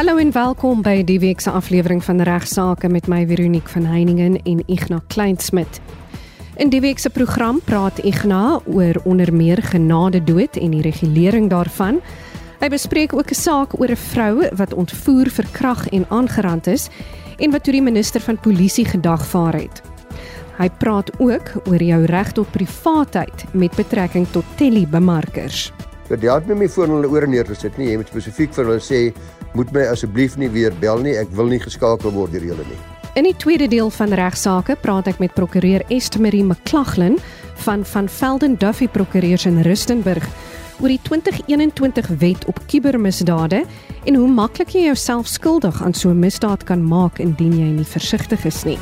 Hallo en welkom by die week se aflewering van Regsake met my Veronique van Heiningen en Ignas Kleinsmid. In die week se program praat Ignas oor onder meer genade dood en die regulering daarvan. Hy bespreek ook 'n saak oor 'n vrou wat ontvoer, verkrag en aangerand is en wat toe die minister van polisie gedagvaar het. Hy praat ook oor jou reg tot privaatheid met betrekking tot telebemarkers. Dit help nie om voor hulle oor neer te sit nie. Jy moet spesifiek vir hulle sê, "Moet my asseblief nie weer bel nie. Ek wil nie geskakel word deur julle nie." In die tweede deel van regsaake praat ek met prokureur Estmarie McClaglin van van Velden Duffy Prokureurs in Rustenburg oor die 2021 wet op kubermisdade en hoe maklik jy jouself skuldig aan so 'n misdaad kan maak indien jy nie versigtig is nie.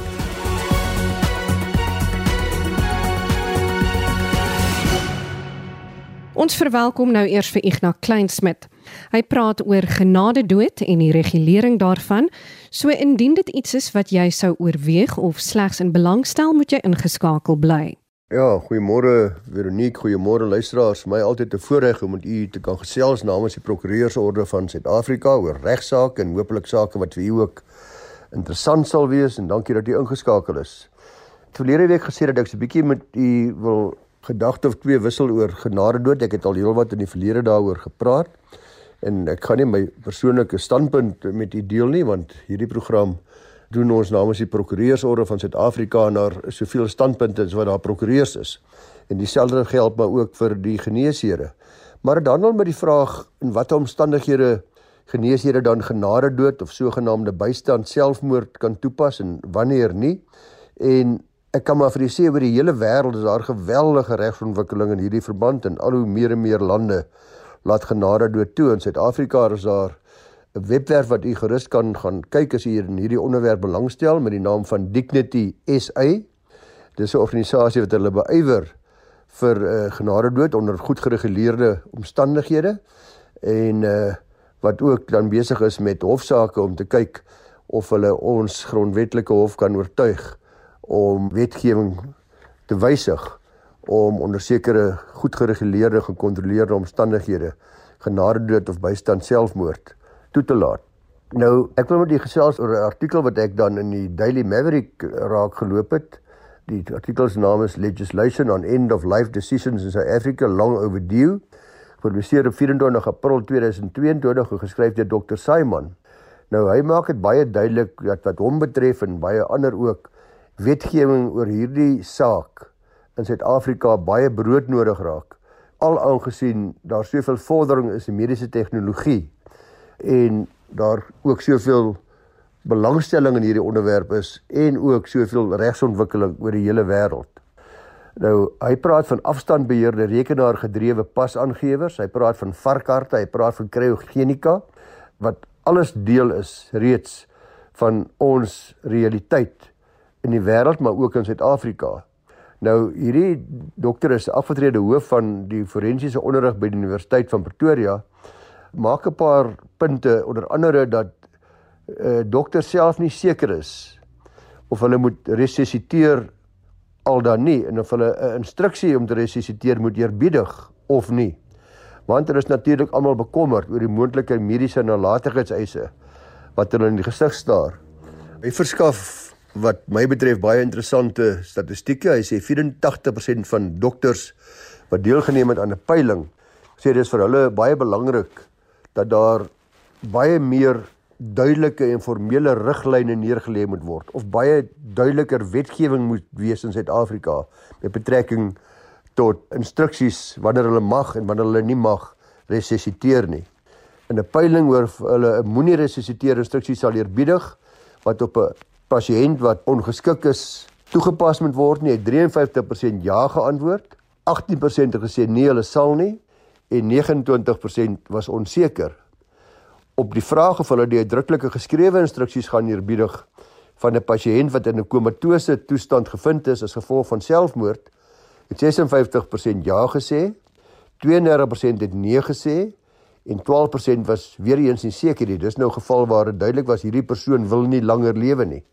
Ons verwelkom nou eers vir Ignas Kleinsmid. Hy praat oor genade dood en die regulering daarvan. So indien dit iets is wat jy sou oorweeg of slegs in belang stel, moet jy ingeskakel bly. Ja, goeiemôre Veronique, goeiemôre luisteraars. My altyd 'n voorreg om met u te kan gesels namens die Prokureursorde van Suid-Afrika oor regsaake en hopelik sake wat vir u ook interessant sal wees en dankie dat u ingeskakel is. Verlede week gesê dat ek 'n bietjie met u wil gedagte of twee wissel oor genade dood. Ek het al heelwat in die verlede daaroor gepraat. En ek gaan nie my persoonlike standpunt met u deel nie want hierdie program doen ons namens die prokureursorde van Suid-Afrika na soveel standpunte as wat daar prokureurs is. En dieselfde geld maar ook vir die geneesere. Maar dan dan met die vraag in watter omstandighede geneesere dan genade dood of sogenaamde bystand selfmoord kan toepas en wanneer nie. En Ek kan maar vir julle sê oor die hele wêreld is daar geweldige regsontwikkeling in hierdie verband en al hoe meer en meer lande laat genade dood toe. In Suid-Afrika is daar 'n webwerf wat u gerus kan gaan kyk as u in hierdie onderwerp belangstel met die naam van Dignity SA. Dis 'n organisasie wat hulle beywer vir uh, genade dood onder goed gereguleerde omstandighede en uh, wat ook dan besig is met hofsaake om te kyk of hulle ons grondwetlike hof kan oortuig om wetgewing te wysig om onder sekere goed gereguleerde gekontroleerde omstandighede genade dood of bystand selfmoord toe te laat. Nou, ek wil met u gesels oor 'n artikel wat ek dan in die Daily Maverick raak geloop het. Die artikel se naam is Legislation on End of Life Decisions in South Africa Long Overdue. Gepubliseer op 24 April 2022 en geskryf deur Dr. Simon. Nou, hy maak dit baie duidelik dat wat hom betref en baie ander ook wetgewing oor hierdie saak in Suid-Afrika baie broodnodig raak al aangesien daar soveel vordering is in mediese tegnologie en daar ook soveel belangstelling in hierdie onderwerp is en ook soveel regsontwikkeling oor die hele wêreld. Nou, hy praat van afstandbeheerde rekenaargedrewe pasaangewers, hy praat van varkharte, hy praat van kryogenika wat alles deel is reeds van ons realiteit in die wêreld maar ook in Suid-Afrika. Nou hierdie dokter is afgetrede hoof van die forensiese onderrig by die Universiteit van Pretoria maak 'n paar punte onder andere dat uh, dokter self nie seker is of hulle moet resusciteer al dan nie en of hulle 'n instruksie om te resusciteer moet eerbiedig of nie. Want hulle is natuurlik almal bekommerd oor die moontlike mediese nalatigheidseise wat hulle in die gesig staar. Hy verskaf wat my betref baie interessante statistieke. Hy sê 84% van dokters wat deelgeneem het aan 'n peiling sê dis vir hulle baie belangrik dat daar baie meer duidelike en formele riglyne neergelê moet word of baie duideliker wetgewing moet wees in Suid-Afrika met betrekking tot instruksies wanneer hulle mag en wanneer hulle nie mag resusciteer nie. In 'n peiling oor hulle moenie resusciteer instruksies sal eerbiedig wat op 'n pasiënt wat ongeskik is toegepas moet word nie, het 53% ja geantwoord. 18% het gesê nee, hulle sal nie en 29% was onseker. Op die vraag of hulle die uitdruklike geskrewe instruksies gaan eerbiedig van 'n pasiënt wat in 'n komatose toestand gevind is as gevolg van selfmoord, het 56% ja gesê, 32% het nee gesê en 12% was weer eens nie seker nie. Dis nou 'n geval waar dit duidelik was hierdie persoon wil nie langer lewe nie.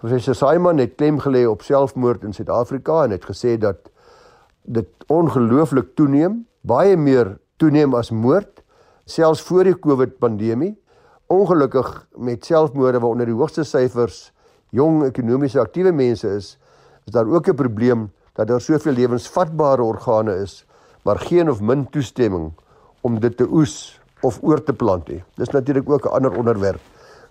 Professor Simon het klem gelê op selfmoord in Suid-Afrika en het gesê dat dit ongelooflik toeneem, baie meer toeneem as moord, selfs voor die COVID pandemie, ongelukkig met selfmoorde waaronder die hoogste syfers jong ekonomies aktiewe mense is, is daar ook 'n probleem dat daar soveel lewensvatbare organe is, maar geen of min toestemming om dit te oes of oor te plant nie. Dis natuurlik ook 'n ander onderwerp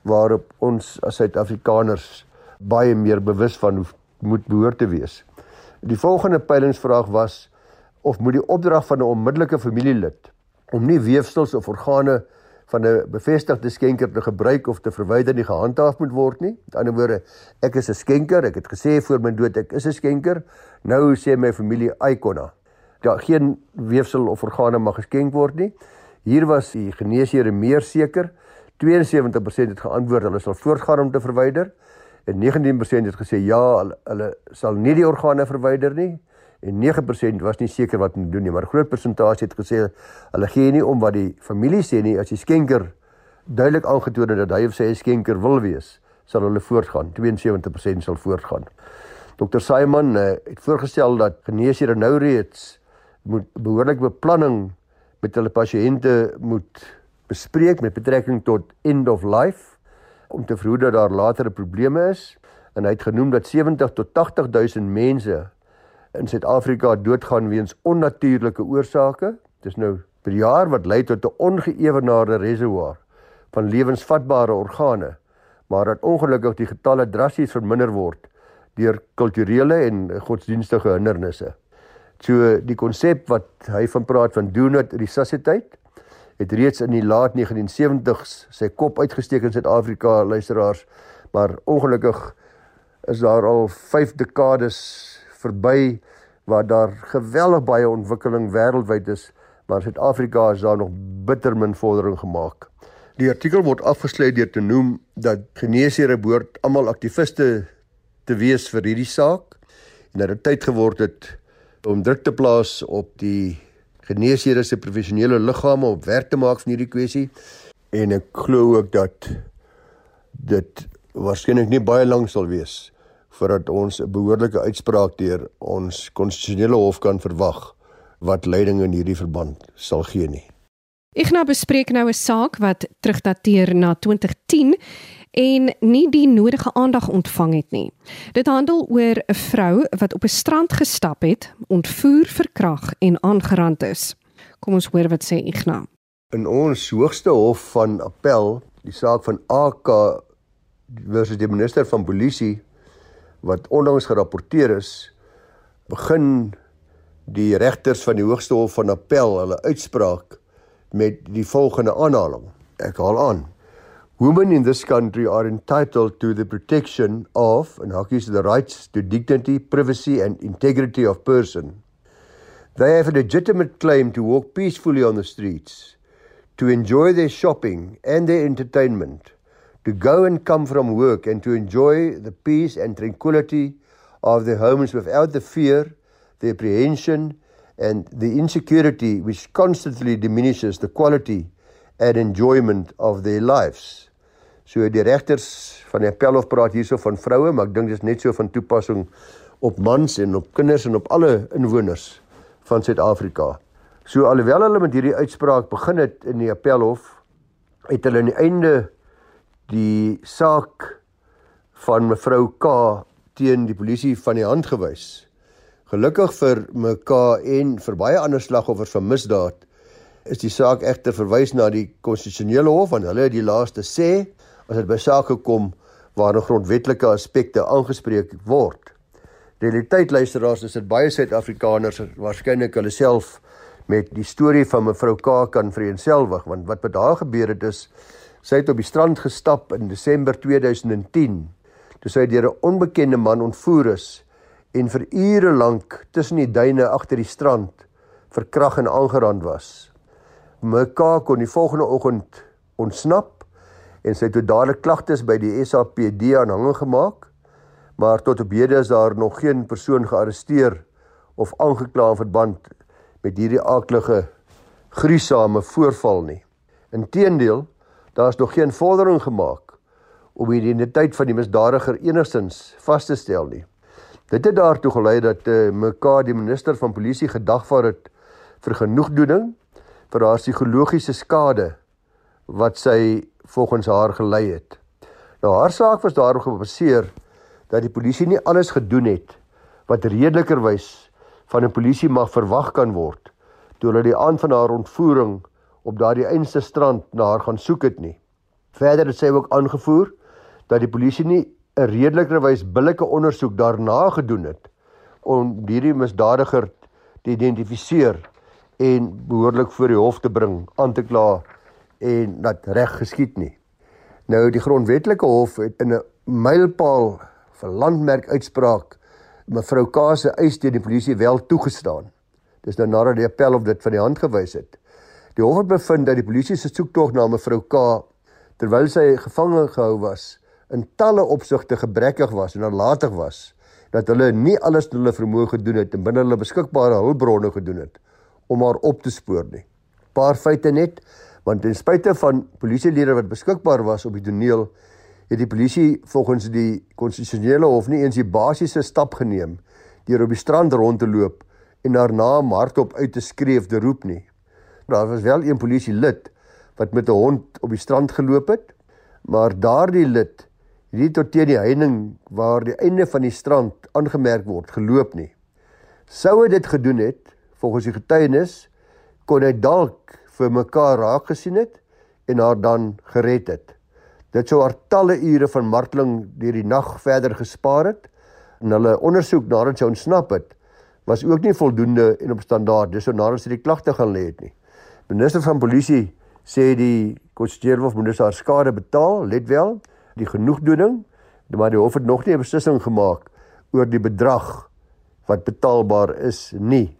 waarop ons as Suid-Afrikaners baie meer bewus van moet behoort te wees. Die volgende peilingsvraag was of moet die opdrag van 'n onmiddellike familielid om nie weefsels of organe van 'n bevestigde skenker te gebruik of te verwyder nie gehandhaaf moet word nie. Met ander woorde, ek is 'n skenker, ek het gesê voor my dood ek is 'n skenker. Nou sê my familie Aikona, ja, geen weefsel of organe mag geskenk word nie. Hier was die geneesheere meer seker. 72% het geantwoord hulle sal voortgaan om te verwyder en 19% het gesê ja, hulle, hulle sal nie die organe verwyder nie en 9% was nie seker wat om doen nie, maar 'n groot persentasie het gesê hulle gee nie om wat die familie sê nie as die skenker duidelik aangetoon het dat hy of sy 'n skenker wil wees, sal hulle voortgaan. 72% sal voortgaan. Dr. Simon uh, het voorgestel dat geneesheer nou reeds moet behoorlik beplanning met hulle pasiënte moet bespreek met betrekking tot end of life om te verhoed dat daar latere probleme is en hy het genoem dat 70 tot 80000 mense in Suid-Afrika doodgaan weens onnatuurlike oorsake. Dis nou per jaar wat lei tot 'n ongeëwenaarde reservoir van lewensvatbare organe, maar dat ongelukkig die getalle drasties verminder word deur kulturele en godsdienstige hindernisse. So die konsep wat hy van praat van do not resuscitate het reeds in die laat 1970s sy kop uitgesteek in Suid-Afrika luisteraars, maar ongelukkig is daar al 5 dekades verby waar daar geweldig baie ontwikkeling wêreldwyd is, maar Suid-Afrika is daar nog bitter min vordering gemaak. Die artikel word afgesluit deur te noem dat geneesere behoort almal aktiviste te wees vir hierdie saak en dat dit tyd geword het om druk te plaas op die geneesere se professionele liggame op werk te maak van hierdie kwessie en ek glo ook dat dit waarskynlik nie baie lank sal wees voordat ons 'n behoorlike uitspraak deur ons konstitusionele hof kan verwag wat leiding in hierdie verband sal gee nie. Ek nou bespreek nou 'n saak wat terugdateer na 2010 en nie die nodige aandag ontvang het nie. Dit handel oor 'n vrou wat op 'n strand gestap het, ontvoer, verkrag en aangerand is. Kom ons hoor wat sê Ignas. In ons hoogste hof van appel, die saak van AK versus die minister van polisie wat onlangs gerapporteer is, begin die regters van die Hoogste Hof van Appel hulle uitspraak met die volgende aanhaling. Ek haal aan. Women in this country are entitled to the protection of and hakkies the rights to dignity, privacy and integrity of person. They have a legitimate claim to walk peacefully on the streets, to enjoy their shopping and their entertainment to go and come from work and to enjoy the peace and tranquility of their homes without the fear, the apprehension, and the insecurity which constantly diminishes the quality and enjoyment of their lives. So die regters van die appelhof praat hierso van vroue, maar ek dink dit is net so van toepassing op mans en op kinders en op alle inwoners van Suid-Afrika. So alhoewel hulle met hierdie uitspraak begin het in die appelhof, het hulle aan die einde die saak van mevrou K teen die polisie van die hand gewys. Gelukkig vir MK en vir baie ander slagoffers van misdaad is die saak egter verwys na die konstitusionele hof en hulle het die laaste sê as dit by sake kom waar 'n grondwetlike aspekte aangespreek word. Realiteit luisteraars is dit baie Suid-Afrikaners waarskynlik hulle self met die storie van mevrou K kan vereenselwig want wat met haar gebeur het is Sy het op die strand gestap in Desember 2010 toe sy deur 'n onbekende man ontvoer is en vir ure lank tussen die duine agter die strand verkrag en aangerand was. Meka kon die volgende oggend ontsnap en sy het toe dadelik klagtes by die SAPD aanhangig gemaak, maar tot op hede is daar nog geen persoon gearresteer of aangekla in verband met hierdie aaklige gruisame voorval nie. Inteendeel Daar is nog geen vordering gemaak om die identiteit van die misdadiger enigstens vas te stel nie. Dit het daartoe gelei dat uh, eh, mekaar die minister van polisie gedagvaar het vir genoegdoening vir haar psigologiese skade wat sy volgens haar gelei het. Nou haar saak was daarop gebaseer dat die polisie nie alles gedoen het wat redelikerwys van 'n polisie mag verwag kan word toe hulle die aand van haar ontvoering op daardie einste strand na haar gaan soek het nie. Verder het sy ook aangevoer dat die polisie nie 'n redelikerwys billike ondersoek daarna gedoen het om hierdie misdadiger te identifiseer en behoorlik voor die hof te bring, aan te kla en dat reg geskied nie. Nou die grondwetlike hof het in 'n mylpaal vir landmerk uitspraak mevrou K se eis teen die polisie wel toegestaan. Dis nou nadat die appel op dit van die hand gewys het. Die hof het bevind dat die polisie se soektog na mevrou K terwyl sy gevange gehou was in talle opsigte gebrekkig was en nalatig was dat hulle nie alles hulle vermoë gedoen het en binne hulle beskikbare hulpbronne gedoen het om haar op te spoor nie. Paar feite net want ten spyte van polisielede wat beskikbaar was op die toneel het die polisie volgens die konstitusionele hof nie eens die basiese stap geneem deur op die strand rond te loop en daarna hardop uit te skreef te roep nie. Daar was wel een polisielid wat met 'n hond op die strand geloop het, maar daardie lid het nie tot teen die heining waar die einde van die strand aangemerk word geloop nie. Sou hy dit gedoen het, volgens die getuienis, kon hy dalk vir mekaar raak gesien het en haar dan gered het. Dit sou haar talle ure van marteling deur die nag verder gespaar het en hulle ondersoek nadat sy ontsnap het was ook nie voldoende en op standaard dis so nadat sy die klagte gaan lê het nie. Minister van polisie sê die konstitusionele hof moet haar skade betaal, let wel, die genoegdoening, maar die hof het nog nie 'n beslissing gemaak oor die bedrag wat betaalbaar is nie.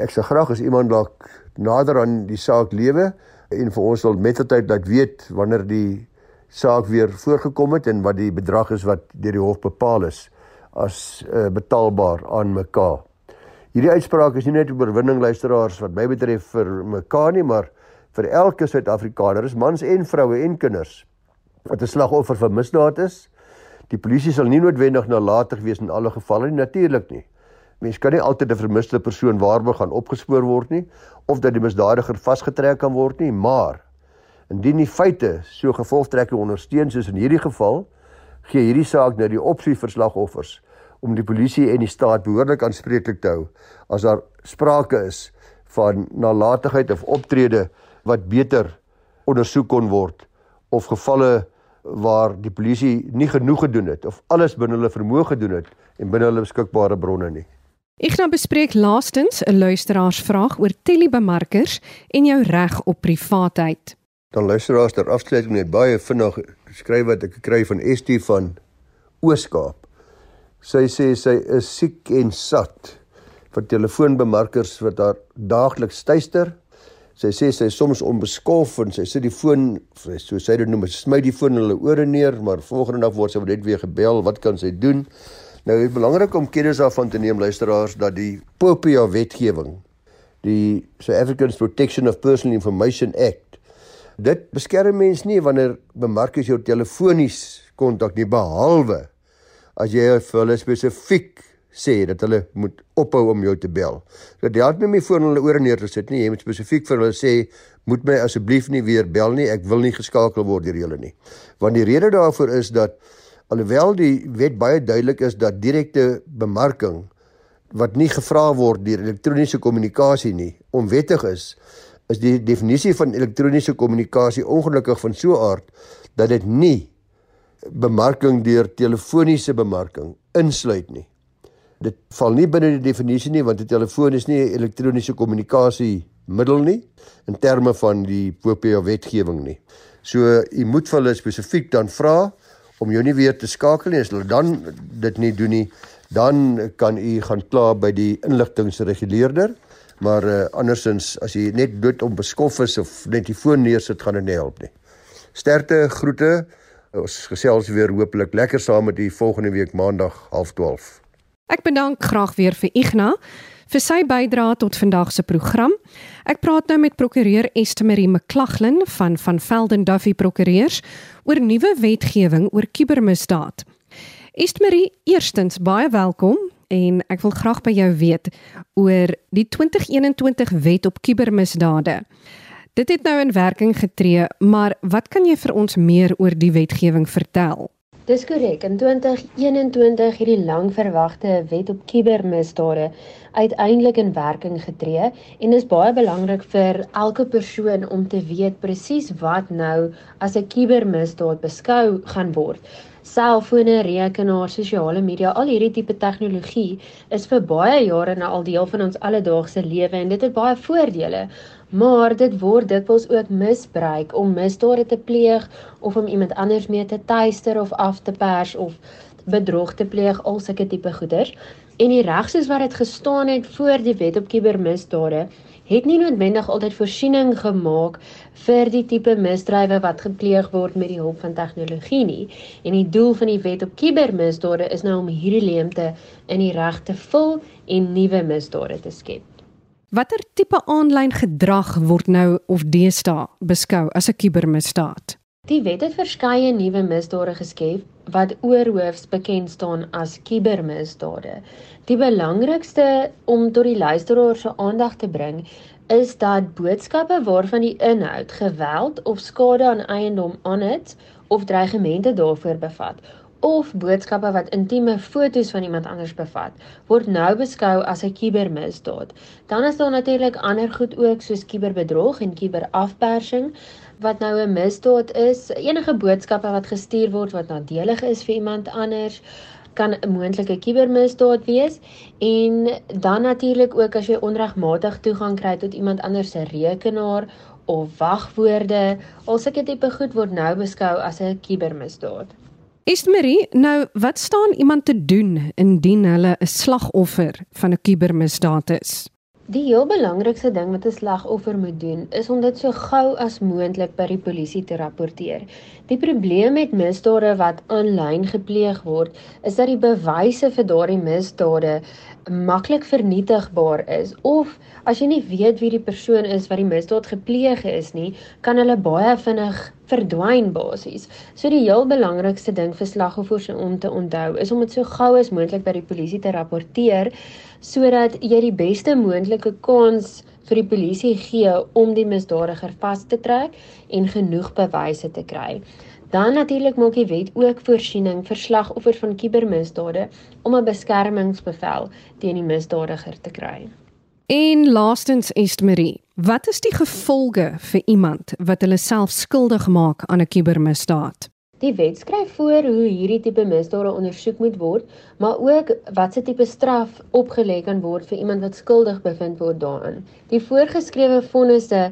Ek sou graag as iemand dalk nader aan die saak lewe en vir ons wil mettertyd laat weet wanneer die saak weer voorgekom het en wat die bedrag is wat deur die hof bepaal is as uh, betaalbaar aan mekaar. Hierdie uitspraak is nie net oorwinning luisteraars wat my betref vir mekaar nie, maar vir elke Suid-Afrikaner, is mans en vroue en kinders wat 'n slagoffer van misdaad is. Die polisie sal nie noodwendig nalatig wees in alle gevalle nie, natuurlik nie. Mens kan nie altyd 'n vermiste persoon waarborg gaan opgespoor word nie of dat die misdadiger vasgetrek kan word nie, maar indien die feite so gevolgtrekking ondersteun soos in hierdie geval, gee hierdie saak nou die opsie vir slagoffers om die polisie en die staat behoorlik aanspreeklik te hou as daar sprake is van nalatigheid of optrede wat beter ondersoek kon word of gevalle waar die polisie nie genoeg gedoen het of alles binne hulle vermoë gedoen het en binne hulle beskikbare bronne nie. Ek gaan bespreek laastens 'n luisteraarsvraag oor telebemarkers en jou reg op privaatheid. Dan luisteraars ter afsluiting net baie vinnig skryf wat ek kry van ST van Ooskaap. Sy sê sy is siek en sat vir telefoonbemarkers wat haar daagliks tuister. Sy sê sy is soms onbeskof en sy sit die foon, so sy dit noem, sy smy die foon in hulle ore neer, maar volgende dag word sy net weer gebel. Wat kan sy doen? Nou dit is belangrik om kennis daarvan te neem luisteraars dat die POPIA wetgewing, die South African Protection of Personal Information Act, dit beskerm mens nie wanneer bemarkers jou telefonies kontak nie behalwe as jy vir hulle spesifiek sê dat hulle moet ophou om jou te bel. Dat jy het my nie voor hulle ore neer te sit nie, jy moet spesifiek vir hulle sê moet my asseblief nie weer bel nie, ek wil nie geskakel word deur julle nie. Want die rede daarvoor is dat Alhoewel die wet baie duidelik is dat direkte bemarking wat nie gevra word deur elektroniese kommunikasie nie onwettig is, is die definisie van elektroniese kommunikasie ongelukkig van so 'n aard dat dit nie bemarking deur telefoniese bemarking insluit nie. Dit val nie binne die definisie nie want 'n telefoon is nie 'n elektroniese kommunikasie middel nie in terme van die POPA wetgewing nie. So u moet vir hulle spesifiek dan vra om jou nie weer te skakel nie as hulle dan dit nie doen nie dan kan u gaan kla by die inligtingreguleerder maar uh, andersins as jy net dood om beskof is of net die foon neersit gaan dit nie help nie. Sterkte groete. Ons gesels weer hopelik lekker saam met u volgende week maandag 12:30 ek bedank graag weer vir Igna vir sy bydrae tot vandag se program. Ek praat nou met prokureur Estemerie McClaglin van van Velden Duffy Prokureurs oor nuwe wetgewing oor kubermisdaad. Estemerie, eerstens baie welkom en ek wil graag by jou weet oor die 2021 wet op kubermisdade. Dit het nou in werking getree, maar wat kan jy vir ons meer oor die wetgewing vertel? Dis korrek. In 2021 het die langverwagte wet op kubermisdade uiteindelik in werking getree en is baie belangrik vir elke persoon om te weet presies wat nou as 'n kubermisdaad beskou gaan word. Selfone, rekenaars, sosiale media, al hierdie tipe tegnologie is vir baie jare nou al deel van ons alledaagse lewe en dit het baie voordele maar dit word dikwels ook misbruik om misdade te pleeg of om iemand anders mee te tuister of af te pers of bedrog te pleeg al sulke tipe goeders. En die reg soos wat dit gestaan het voor die wet op kubermisdade het nie noodwendig altyd voorsiening gemaak vir die tipe misdrywe wat gepleeg word met die hulp van tegnologie nie. En die doel van die wet op kubermisdade is nou om hierdie leemte in die reg te vul en nuwe misdade te skep Watter tipe aanlyn gedrag word nou of deesdae beskou as 'n kubermisdaad? Die wet het verskeie nuwe misdade geskep wat oorhoofs bekend staan as kubermisdade. Die belangrikste om tot die luisteraar se aandag te bring is dat boodskappe waarvan die inhoud geweld of skade aan eiendom aan het of dreigemente daarvoor bevat of boodskappe wat intieme foto's van iemand anders bevat, word nou beskou as 'n kubermisdaad. Dan is daar natuurlik ander goed ook soos kuberbedrog en kuberafpersing wat nou 'n misdaad is. Enige boodskappe wat gestuur word wat nadelig is vir iemand anders kan 'n moontlike kubermisdaad wees en dan natuurlik ook as jy onregmatig toegang kry tot iemand anders se rekenaar of wagwoorde, al sulke tipe goed word nou beskou as 'n kubermisdaad. Estmarie, nou wat staan iemand te doen indien hulle 'n slagoffer van 'n kubermisdaad is? Die heel belangrikste ding wat 'n slagoffer moet doen, is om dit so gou as moontlik by die polisie te rapporteer. Die probleem met misdade wat aanlyn gepleeg word, is dat die bewyse vir daardie misdade maklik vernietigbaar is of as jy nie weet wie die persoon is wat die misdaad gepleeg is nie, kan hulle baie vinnig verdwyn basies. So die heel belangrikste ding vir slagoffers om te onthou is om dit so gou as moontlik by die polisie te rapporteer sodat jy die beste moontlike kans vir die polisie gee om die misdadiger vas te trek en genoeg bewyse te kry. Dan natuurlik maak die wet ook voorsiening vir slagoffers van kubermisdade om 'n beskermingsbevel teen die misdadiger te kry. En laastens Estmarie, wat is die gevolge vir iemand wat hulle self skuldig maak aan 'n kubermisdaad? Die wet skryf voor hoe hierdie tipe misdade ondersoek moet word, maar ook watse tipe straf opgelê kan word vir iemand wat skuldig bevind word daaraan. Die voorgeskrewe vonnisse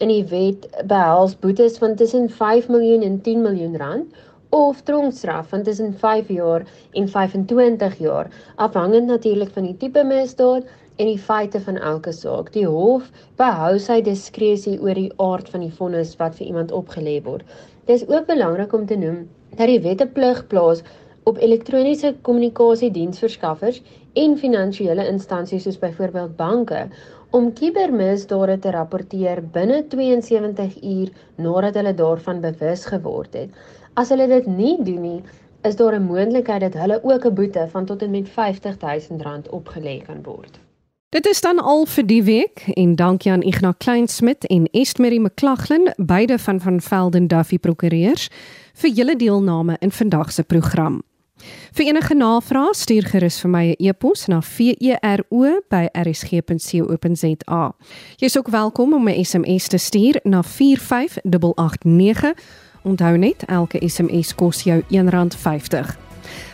in die wet behels boetes van tussen 5 miljoen en 10 miljoen rand of tronkstraf van tussen 5 jaar en 25 jaar, afhangend natuurlik van die tipe misdaad en die feite van elke saak. Die hof behou sy diskresie oor die aard van die vonnis wat vir iemand opgelê word. Dit is ook belangrik om te noem dat die wette plig plaas op elektroniese kommunikasiediensverskaffers en finansiële instansies soos byvoorbeeld banke om kubermisdade te rapporteer binne 72 uur nadat hulle daarvan bewus geword het. As hulle dit nie doen nie, is daar 'n moontlikheid dat hulle ook 'n boete van tot en met R50 000 opgelê kan word. Dit is dan al vir die week en dankie aan Ignas Kleinsmid en Estmarie McLaughlin, beide van van Velden Duffy Prokureurs, vir julle deelname in vandag se program. Vir enige navrae stuur gerus vir my 'n e e-pos na vero@rsg.co.za. Jy's ook welkom om 'n SMS te stuur na 45889. Onthou net, elke SMS kos jou R1.50.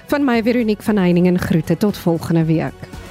Van my Veronique van Heiningen groete tot volgende week.